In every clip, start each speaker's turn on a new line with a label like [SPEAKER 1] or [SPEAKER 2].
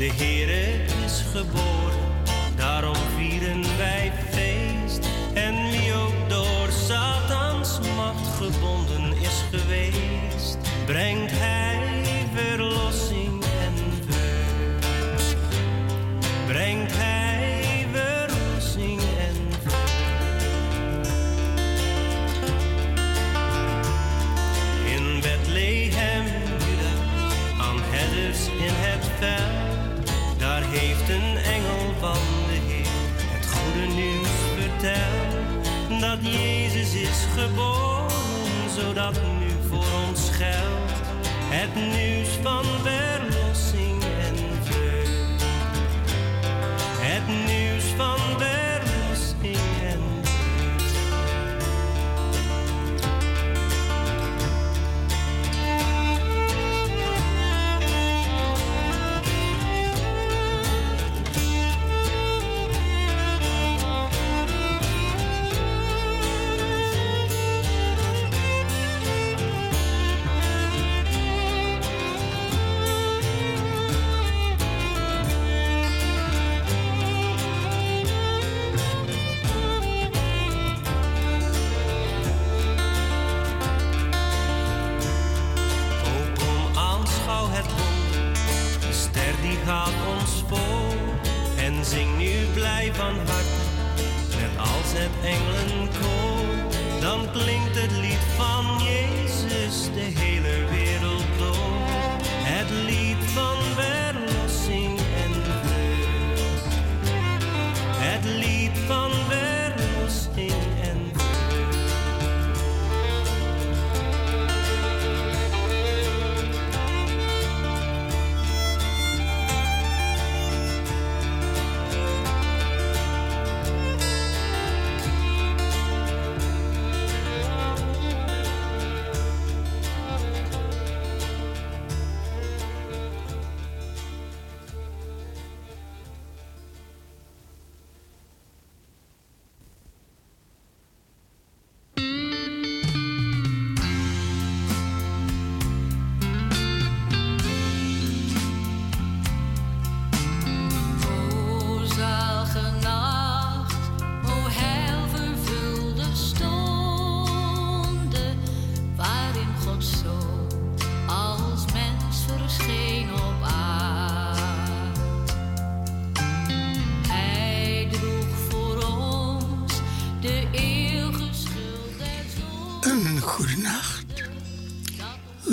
[SPEAKER 1] De Heere is geboren, daarom vieren wij feest. En
[SPEAKER 2] wie ook door Satans macht gebonden is geweest, brengt hij. Jezus is geboren, zodat nu voor ons geldt het
[SPEAKER 3] nieuws van berg.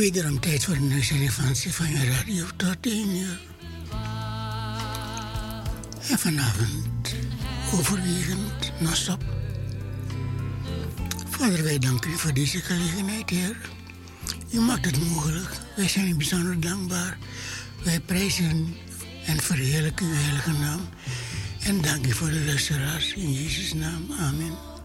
[SPEAKER 3] Wederom tijd voor een relevantie van je radio tot 1 uur. En vanavond overwegend non-stop. Vader, wij danken u voor deze gelegenheid, Heer. U maakt het mogelijk. Wij zijn u bijzonder dankbaar. Wij prijzen en verheerlijken uw heilige naam. En dank u voor de luisteraars. In Jezus' naam. Amen.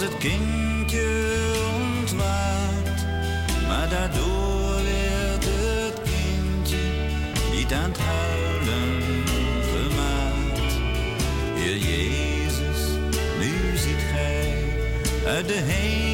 [SPEAKER 4] het
[SPEAKER 3] kindje ontwaakt, maar daardoor werd het
[SPEAKER 2] kindje niet aan
[SPEAKER 5] het huilen gemaakt. Heer Jezus, nu ziet gij
[SPEAKER 6] uit
[SPEAKER 5] de hemel.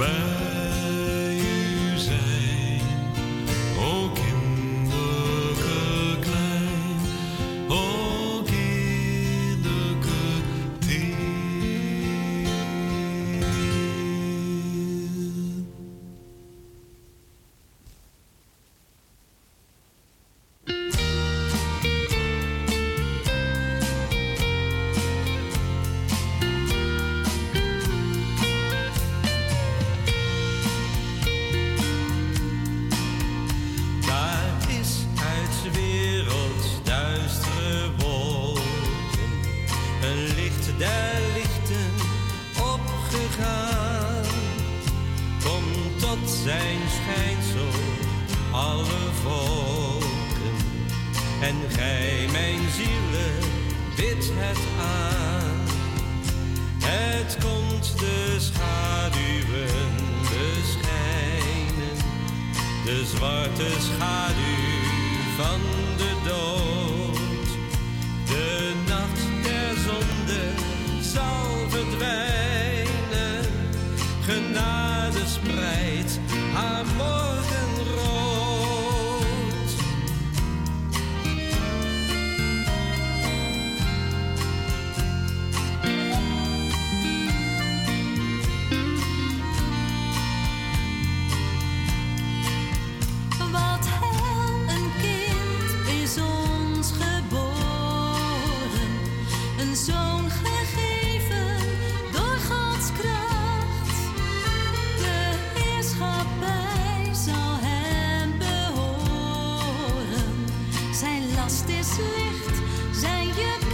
[SPEAKER 5] back. Is licht, zijn juk